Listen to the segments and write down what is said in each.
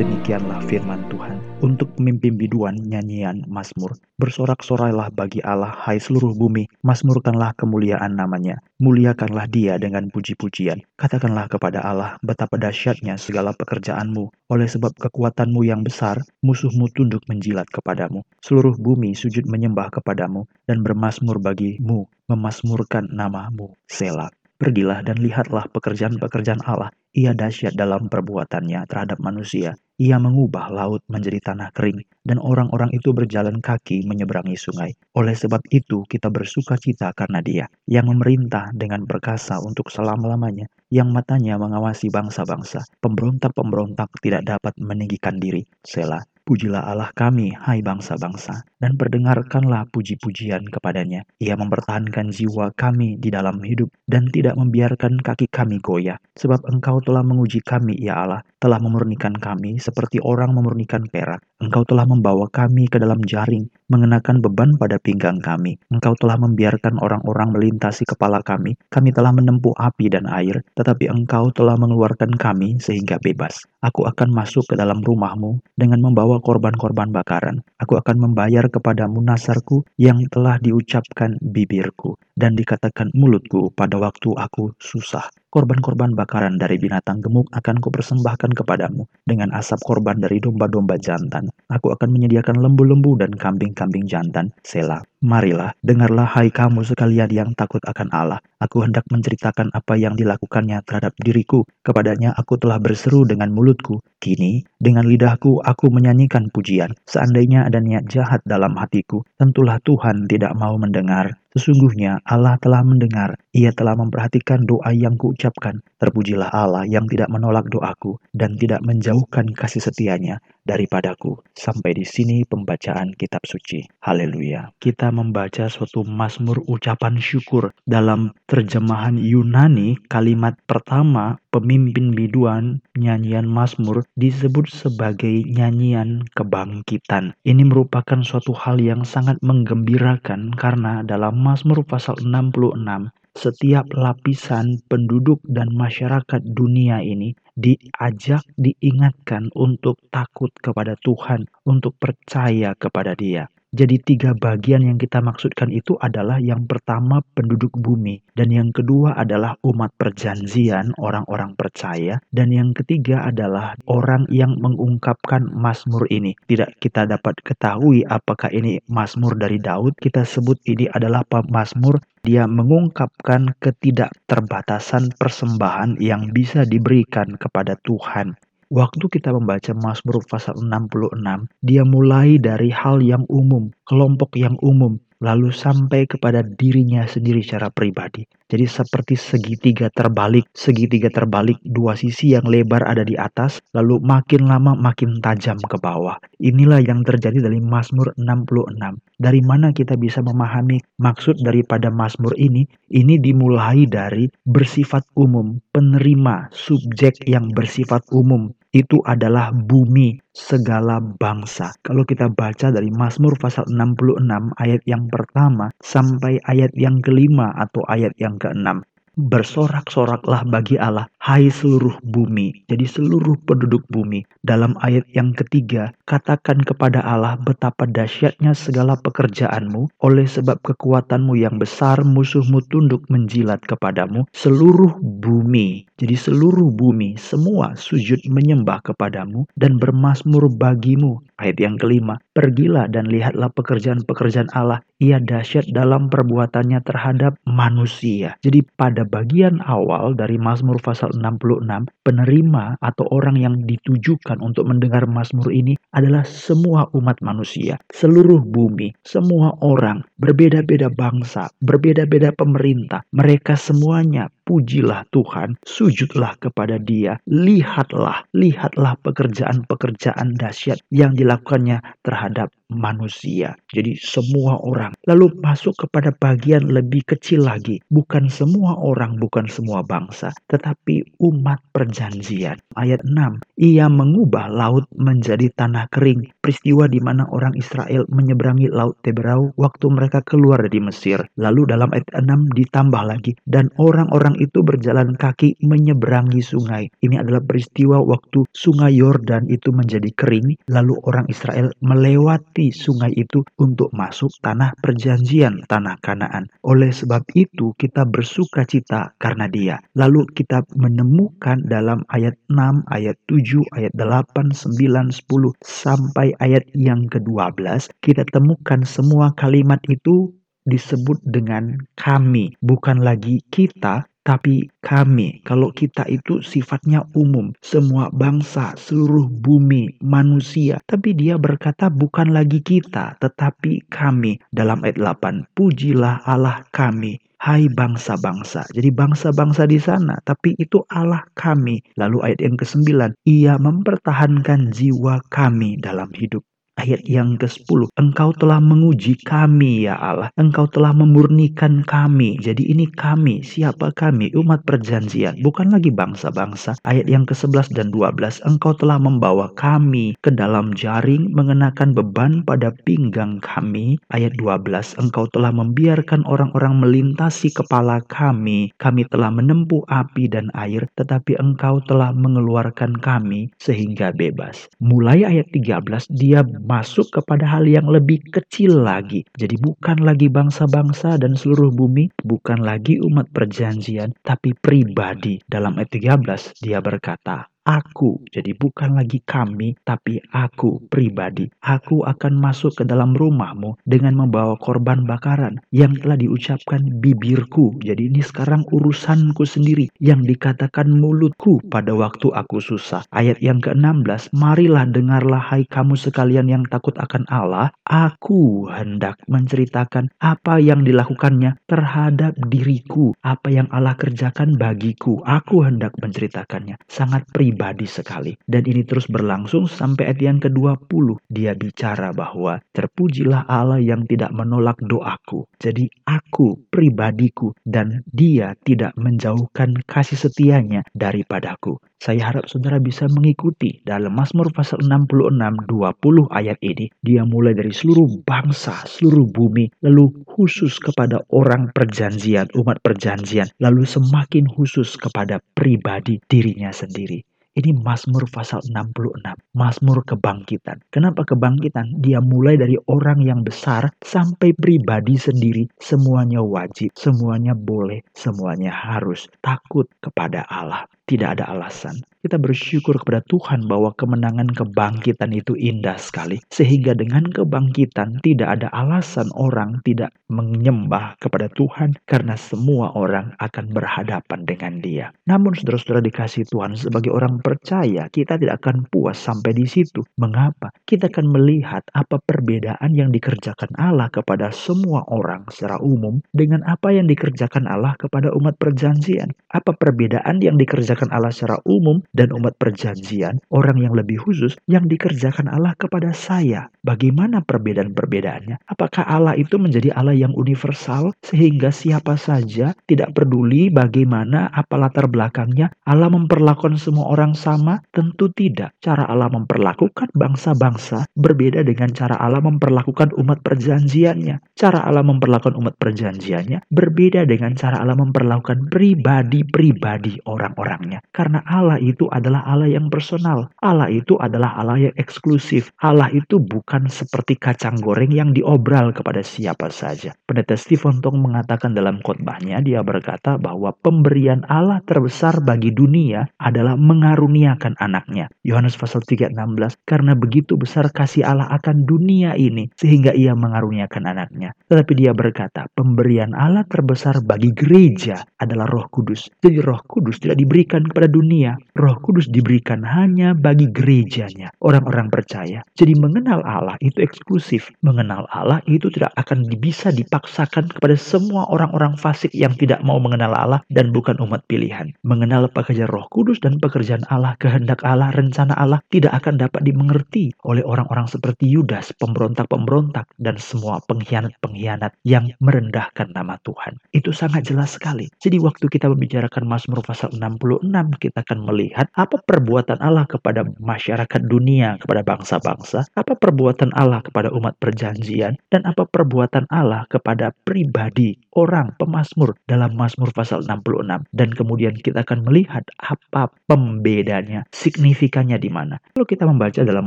Demikianlah firman Tuhan. Untuk pemimpin biduan nyanyian Mazmur, bersorak-sorailah bagi Allah hai seluruh bumi, mazmurkanlah kemuliaan namanya. Muliakanlah dia dengan puji-pujian. Katakanlah kepada Allah betapa dahsyatnya segala pekerjaanmu. Oleh sebab kekuatanmu yang besar, musuhmu tunduk menjilat kepadamu. Seluruh bumi sujud menyembah kepadamu dan bermasmur bagimu, memasmurkan namamu. Selah. Pergilah dan lihatlah pekerjaan-pekerjaan Allah. Ia dahsyat dalam perbuatannya terhadap manusia. Ia mengubah laut menjadi tanah kering, dan orang-orang itu berjalan kaki menyeberangi sungai. Oleh sebab itu, kita bersuka cita karena Dia yang memerintah dengan perkasa untuk selama-lamanya, yang matanya mengawasi bangsa-bangsa. Pemberontak-pemberontak tidak dapat meninggikan diri. Selah. Pujilah Allah kami, hai bangsa-bangsa, dan perdengarkanlah puji-pujian kepadanya. Ia mempertahankan jiwa kami di dalam hidup dan tidak membiarkan kaki kami goyah. Sebab engkau telah menguji kami, ya Allah, telah memurnikan kami seperti orang memurnikan perak. Engkau telah membawa kami ke dalam jaring, mengenakan beban pada pinggang kami. Engkau telah membiarkan orang-orang melintasi kepala kami. Kami telah menempuh api dan air, tetapi engkau telah mengeluarkan kami sehingga bebas. Aku akan masuk ke dalam rumahmu dengan membawa korban-korban bakaran. Aku akan membayar kepadamu nasarku yang telah diucapkan bibirku dan dikatakan mulutku pada waktu aku susah. Korban-korban bakaran dari binatang gemuk akan kupersembahkan kepadamu dengan asap korban dari domba-domba jantan. Aku akan menyediakan lembu-lembu dan kambing-kambing jantan. Selah. Marilah, dengarlah hai kamu sekalian yang takut akan Allah. Aku hendak menceritakan apa yang dilakukannya terhadap diriku. Kepadanya aku telah berseru dengan mulutku. Kini, dengan lidahku aku menyanyikan pujian. Seandainya ada niat jahat dalam hatiku, tentulah Tuhan tidak mau mendengar. Sesungguhnya Allah telah mendengar, ia telah memperhatikan doa yang kuucapkan. Terpujilah Allah yang tidak menolak doaku dan tidak menjauhkan kasih setianya daripadaku. Sampai di sini pembacaan kitab suci. Haleluya. Kita membaca suatu mazmur ucapan syukur dalam terjemahan Yunani kalimat pertama pemimpin biduan nyanyian mazmur disebut sebagai nyanyian kebangkitan. Ini merupakan suatu hal yang sangat menggembirakan karena dalam Mazmur pasal 66 setiap lapisan penduduk dan masyarakat dunia ini diajak diingatkan untuk takut kepada Tuhan, untuk percaya kepada Dia. Jadi tiga bagian yang kita maksudkan itu adalah yang pertama penduduk bumi dan yang kedua adalah umat perjanjian orang-orang percaya dan yang ketiga adalah orang yang mengungkapkan Mazmur ini. Tidak kita dapat ketahui apakah ini Mazmur dari Daud, kita sebut ini adalah Mazmur dia mengungkapkan ketidakterbatasan persembahan yang bisa diberikan kepada Tuhan. Waktu kita membaca Mazmur pasal 66, dia mulai dari hal yang umum, kelompok yang umum, lalu sampai kepada dirinya sendiri secara pribadi. Jadi seperti segitiga terbalik, segitiga terbalik dua sisi yang lebar ada di atas, lalu makin lama makin tajam ke bawah. Inilah yang terjadi dari Mazmur 66. Dari mana kita bisa memahami maksud daripada Mazmur ini? Ini dimulai dari bersifat umum, penerima subjek yang bersifat umum itu adalah bumi segala bangsa. Kalau kita baca dari Mazmur pasal 66 ayat yang pertama sampai ayat yang kelima atau ayat yang keenam. Bersorak-soraklah bagi Allah, hai seluruh bumi. Jadi seluruh penduduk bumi. Dalam ayat yang ketiga, katakan kepada Allah betapa dahsyatnya segala pekerjaanmu. Oleh sebab kekuatanmu yang besar, musuhmu tunduk menjilat kepadamu. Seluruh bumi. Jadi seluruh bumi, semua sujud menyembah kepadamu dan bermasmur bagimu. Ayat yang kelima, pergilah dan lihatlah pekerjaan-pekerjaan Allah. Ia dahsyat dalam perbuatannya terhadap manusia. Jadi pada bagian awal dari Mazmur pasal 66, penerima atau orang yang ditujukan untuk mendengar Mazmur ini adalah semua umat manusia, seluruh bumi, semua orang, berbeda-beda bangsa, berbeda-beda pemerintah. Mereka semuanya pujilah Tuhan, sujudlah kepada Dia, lihatlah, lihatlah pekerjaan-pekerjaan dahsyat yang dilakukannya terhadap manusia. Jadi semua orang. Lalu masuk kepada bagian lebih kecil lagi. Bukan semua orang, bukan semua bangsa. Tetapi umat perjanjian. Ayat 6. Ia mengubah laut menjadi tanah kering. peristiwa di mana orang Israel menyeberangi Laut Teberau waktu mereka keluar dari Mesir. Lalu dalam ayat 6 ditambah lagi, dan orang-orang itu berjalan kaki menyeberangi sungai. Ini adalah peristiwa waktu sungai Yordan itu menjadi kering, lalu orang Israel melewati sungai itu untuk masuk tanah perjanjian, tanah Kanaan. Oleh sebab itu kita bersuka cita karena dia. Lalu kita menemukan dalam ayat 6, ayat 7, ayat 8, 9, 10 sampai ayat yang ke-12 kita temukan semua kalimat itu disebut dengan kami, bukan lagi kita, tapi kami. Kalau kita itu sifatnya umum, semua bangsa, seluruh bumi, manusia. Tapi dia berkata bukan lagi kita, tetapi kami. Dalam ayat 8, pujilah Allah kami hai bangsa-bangsa. Jadi bangsa-bangsa di sana, tapi itu Allah kami. Lalu ayat yang ke-9, ia mempertahankan jiwa kami dalam hidup ayat yang ke-10. Engkau telah menguji kami ya Allah. Engkau telah memurnikan kami. Jadi ini kami. Siapa kami? Umat perjanjian. Bukan lagi bangsa-bangsa. Ayat yang ke-11 dan 12. Engkau telah membawa kami ke dalam jaring mengenakan beban pada pinggang kami. Ayat 12. Engkau telah membiarkan orang-orang melintasi kepala kami. Kami telah menempuh api dan air. Tetapi engkau telah mengeluarkan kami sehingga bebas. Mulai ayat 13 dia masuk kepada hal yang lebih kecil lagi. Jadi bukan lagi bangsa-bangsa dan seluruh bumi, bukan lagi umat perjanjian, tapi pribadi. Dalam ayat 13 dia berkata, aku. Jadi bukan lagi kami, tapi aku pribadi. Aku akan masuk ke dalam rumahmu dengan membawa korban bakaran yang telah diucapkan bibirku. Jadi ini sekarang urusanku sendiri yang dikatakan mulutku pada waktu aku susah. Ayat yang ke-16, marilah dengarlah hai kamu sekalian yang takut akan Allah. Aku hendak menceritakan apa yang dilakukannya terhadap diriku. Apa yang Allah kerjakan bagiku. Aku hendak menceritakannya. Sangat pribadi pribadi sekali. Dan ini terus berlangsung sampai ayat yang ke-20. Dia bicara bahwa terpujilah Allah yang tidak menolak doaku. Jadi aku pribadiku dan dia tidak menjauhkan kasih setianya daripadaku. Saya harap saudara bisa mengikuti dalam Mazmur pasal 66 20 ayat ini. Dia mulai dari seluruh bangsa, seluruh bumi, lalu khusus kepada orang perjanjian, umat perjanjian, lalu semakin khusus kepada pribadi dirinya sendiri. Ini Mazmur pasal 66, Mazmur kebangkitan. Kenapa kebangkitan? Dia mulai dari orang yang besar sampai pribadi sendiri, semuanya wajib, semuanya boleh, semuanya harus takut kepada Allah. Tidak ada alasan. Kita bersyukur kepada Tuhan bahwa kemenangan kebangkitan itu indah sekali. Sehingga dengan kebangkitan tidak ada alasan orang tidak menyembah kepada Tuhan karena semua orang akan berhadapan dengan dia. Namun saudara-saudara dikasih Tuhan sebagai orang percaya kita tidak akan puas sampai di situ. Mengapa? Kita akan melihat apa perbedaan yang dikerjakan Allah kepada semua orang secara umum dengan apa yang dikerjakan Allah kepada umat perjanjian. Apa perbedaan yang dikerjakan dikerjakan Allah secara umum dan umat perjanjian, orang yang lebih khusus yang dikerjakan Allah kepada saya. Bagaimana perbedaan-perbedaannya? Apakah Allah itu menjadi Allah yang universal sehingga siapa saja tidak peduli bagaimana apa latar belakangnya Allah memperlakukan semua orang sama? Tentu tidak. Cara Allah memperlakukan bangsa-bangsa berbeda dengan cara Allah memperlakukan umat perjanjiannya. Cara Allah memperlakukan umat perjanjiannya berbeda dengan cara Allah memperlakukan pribadi-pribadi orang-orangnya Karena Allah itu adalah Allah yang personal. Allah itu adalah Allah yang eksklusif. Allah itu bukan seperti kacang goreng yang diobral kepada siapa saja. Pendeta Stephen Tong mengatakan dalam khotbahnya, dia berkata bahwa pemberian Allah terbesar bagi dunia adalah mengaruniakan anaknya. Yohanes pasal 3:16 karena begitu besar kasih Allah akan dunia ini sehingga ia mengaruniakan anaknya. Tetapi dia berkata, pemberian Allah terbesar bagi gereja adalah Roh Kudus. Jadi Roh Kudus tidak diberikan diberikan kepada dunia. Roh Kudus diberikan hanya bagi gerejanya, orang-orang percaya. Jadi mengenal Allah itu eksklusif. Mengenal Allah itu tidak akan bisa dipaksakan kepada semua orang-orang fasik yang tidak mau mengenal Allah dan bukan umat pilihan. Mengenal pekerjaan Roh Kudus dan pekerjaan Allah, kehendak Allah, rencana Allah tidak akan dapat dimengerti oleh orang-orang seperti Yudas, pemberontak-pemberontak dan semua pengkhianat-pengkhianat yang merendahkan nama Tuhan. Itu sangat jelas sekali. Jadi waktu kita membicarakan Mazmur pasal 66 66 kita akan melihat apa perbuatan Allah kepada masyarakat dunia, kepada bangsa-bangsa, apa perbuatan Allah kepada umat perjanjian, dan apa perbuatan Allah kepada pribadi, orang, pemazmur dalam Mazmur pasal 66. Dan kemudian kita akan melihat apa pembedanya, signifikannya di mana. Kalau kita membaca dalam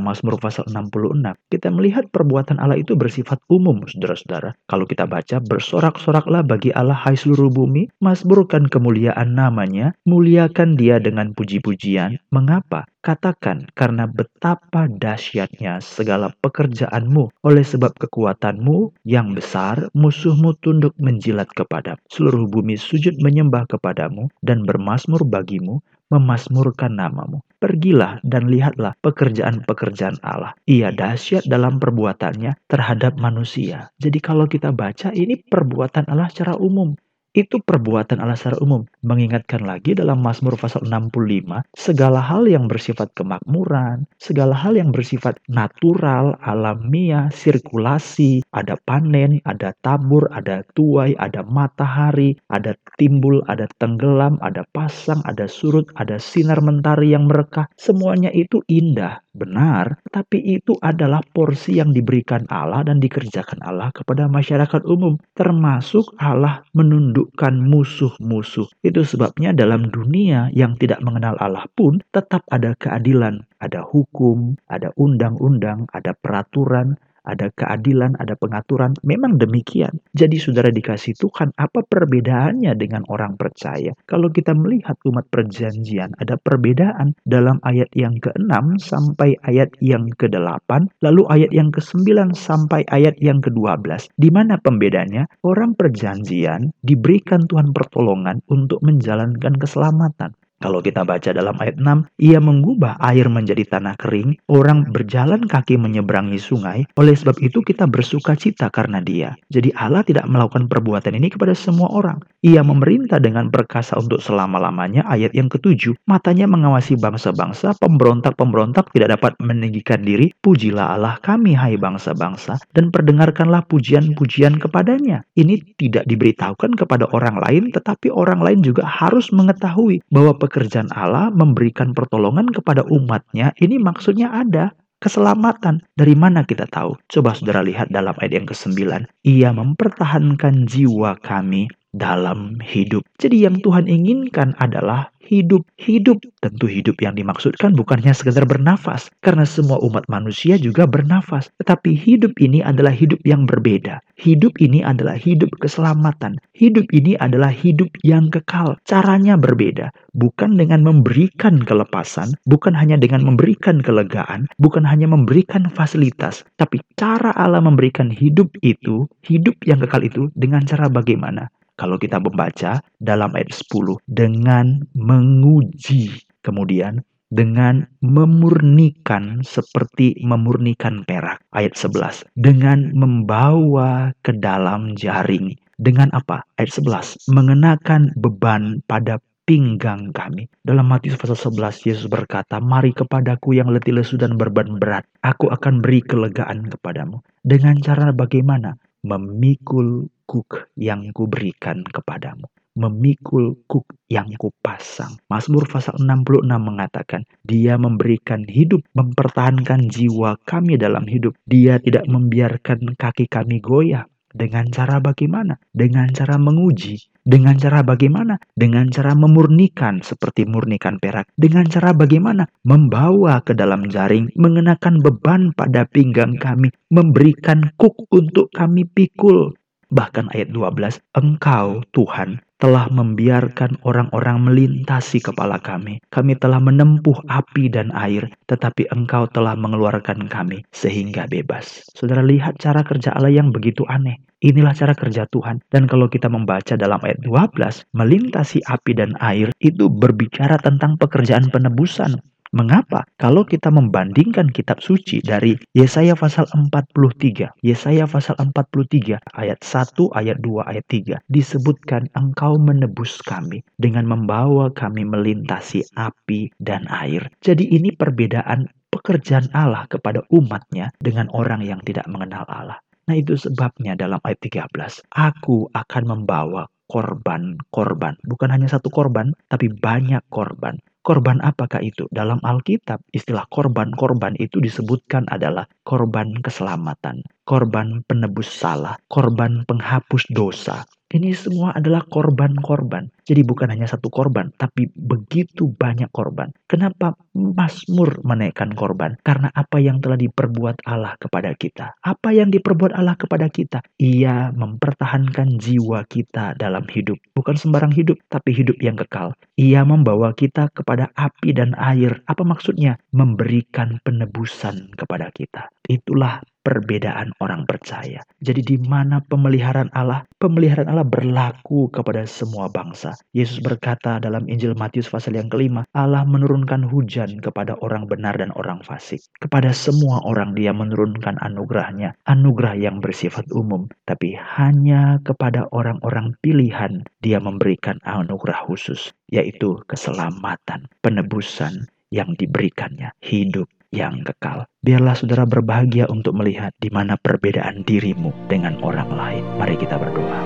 Mazmur pasal 66, kita melihat perbuatan Allah itu bersifat umum, saudara-saudara. Kalau kita baca, bersorak-soraklah bagi Allah hai seluruh bumi, mazmurkan kemuliaan namanya, muliakan dia dengan puji-pujian. Mengapa? Katakan, karena betapa dahsyatnya segala pekerjaanmu, oleh sebab kekuatanmu yang besar, musuhmu tunduk menjilat kepada Seluruh bumi sujud menyembah kepadamu dan bermasmur bagimu, memasmurkan namamu. Pergilah dan lihatlah pekerjaan-pekerjaan Allah. Ia dahsyat dalam perbuatannya terhadap manusia. Jadi kalau kita baca ini perbuatan Allah secara umum itu perbuatan Allah secara umum. Mengingatkan lagi dalam Mazmur pasal 65, segala hal yang bersifat kemakmuran, segala hal yang bersifat natural, alamiah, sirkulasi, ada panen, ada tabur, ada tuai, ada matahari, ada timbul, ada tenggelam, ada pasang, ada surut, ada sinar mentari yang merekah. Semuanya itu indah, benar, tapi itu adalah porsi yang diberikan Allah dan dikerjakan Allah kepada masyarakat umum, termasuk Allah menunduk menundukkan musuh-musuh. Itu sebabnya dalam dunia yang tidak mengenal Allah pun tetap ada keadilan, ada hukum, ada undang-undang, ada peraturan, ada keadilan, ada pengaturan. Memang demikian. Jadi saudara dikasih Tuhan, apa perbedaannya dengan orang percaya? Kalau kita melihat umat perjanjian, ada perbedaan dalam ayat yang ke-6 sampai ayat yang ke-8, lalu ayat yang ke-9 sampai ayat yang ke-12. Di mana pembedanya? Orang perjanjian diberikan Tuhan pertolongan untuk menjalankan keselamatan. Kalau kita baca dalam ayat 6, ia mengubah air menjadi tanah kering, orang berjalan kaki menyeberangi sungai, oleh sebab itu kita bersuka cita karena dia. Jadi Allah tidak melakukan perbuatan ini kepada semua orang. Ia memerintah dengan perkasa untuk selama-lamanya, ayat yang ketujuh, matanya mengawasi bangsa-bangsa, pemberontak-pemberontak tidak dapat meninggikan diri, pujilah Allah kami hai bangsa-bangsa, dan perdengarkanlah pujian-pujian kepadanya. Ini tidak diberitahukan kepada orang lain, tetapi orang lain juga harus mengetahui bahwa pekerjaan Allah memberikan pertolongan kepada umatnya, ini maksudnya ada keselamatan. Dari mana kita tahu? Coba saudara lihat dalam ayat yang ke-9. Ia mempertahankan jiwa kami dalam hidup. Jadi yang Tuhan inginkan adalah hidup. Hidup tentu hidup yang dimaksudkan bukannya sekedar bernafas, karena semua umat manusia juga bernafas. Tetapi hidup ini adalah hidup yang berbeda. Hidup ini adalah hidup keselamatan. Hidup ini adalah hidup yang kekal. Caranya berbeda, bukan dengan memberikan kelepasan, bukan hanya dengan memberikan kelegaan, bukan hanya memberikan fasilitas, tapi cara Allah memberikan hidup itu, hidup yang kekal itu dengan cara bagaimana? Kalau kita membaca dalam ayat 10 dengan menguji kemudian dengan memurnikan seperti memurnikan perak ayat 11 dengan membawa ke dalam jaring dengan apa ayat 11 mengenakan beban pada pinggang kami. Dalam Matius pasal 11 Yesus berkata, "Mari kepadaku yang letih lesu dan beban berat, aku akan beri kelegaan kepadamu." Dengan cara bagaimana? Memikul kuk yang kuberikan kepadamu. Memikul kuk yang kupasang. Mazmur pasal 66 mengatakan, dia memberikan hidup, mempertahankan jiwa kami dalam hidup. Dia tidak membiarkan kaki kami goyah. Dengan cara bagaimana? Dengan cara menguji. Dengan cara bagaimana? Dengan cara memurnikan seperti murnikan perak. Dengan cara bagaimana? Membawa ke dalam jaring, mengenakan beban pada pinggang kami, memberikan kuk untuk kami pikul. Bahkan ayat 12, Engkau Tuhan telah membiarkan orang-orang melintasi kepala kami. Kami telah menempuh api dan air, tetapi Engkau telah mengeluarkan kami sehingga bebas. Saudara lihat cara kerja Allah yang begitu aneh. Inilah cara kerja Tuhan. Dan kalau kita membaca dalam ayat 12, melintasi api dan air itu berbicara tentang pekerjaan penebusan. Mengapa? Kalau kita membandingkan kitab suci dari Yesaya pasal 43, Yesaya pasal 43 ayat 1, ayat 2, ayat 3 disebutkan engkau menebus kami dengan membawa kami melintasi api dan air. Jadi ini perbedaan pekerjaan Allah kepada umatnya dengan orang yang tidak mengenal Allah. Nah itu sebabnya dalam ayat 13, aku akan membawa korban-korban. Bukan hanya satu korban, tapi banyak korban. Korban apakah itu? Dalam Alkitab, istilah korban-korban itu disebutkan adalah korban keselamatan, korban penebus salah, korban penghapus dosa, ini semua adalah korban-korban. Jadi bukan hanya satu korban, tapi begitu banyak korban. Kenapa Mazmur menaikkan korban? Karena apa yang telah diperbuat Allah kepada kita. Apa yang diperbuat Allah kepada kita? Ia mempertahankan jiwa kita dalam hidup. Bukan sembarang hidup, tapi hidup yang kekal. Ia membawa kita kepada api dan air. Apa maksudnya? Memberikan penebusan kepada kita. Itulah perbedaan orang percaya. Jadi di mana pemeliharaan Allah? Pemeliharaan Allah berlaku kepada semua bangsa. Yesus berkata dalam Injil Matius pasal yang kelima, Allah menurunkan hujan kepada orang benar dan orang fasik. Kepada semua orang dia menurunkan anugerahnya, anugerah yang bersifat umum. Tapi hanya kepada orang-orang pilihan dia memberikan anugerah khusus, yaitu keselamatan, penebusan yang diberikannya, hidup yang kekal. Biarlah saudara berbahagia untuk melihat di mana perbedaan dirimu dengan orang lain. Mari kita berdoa.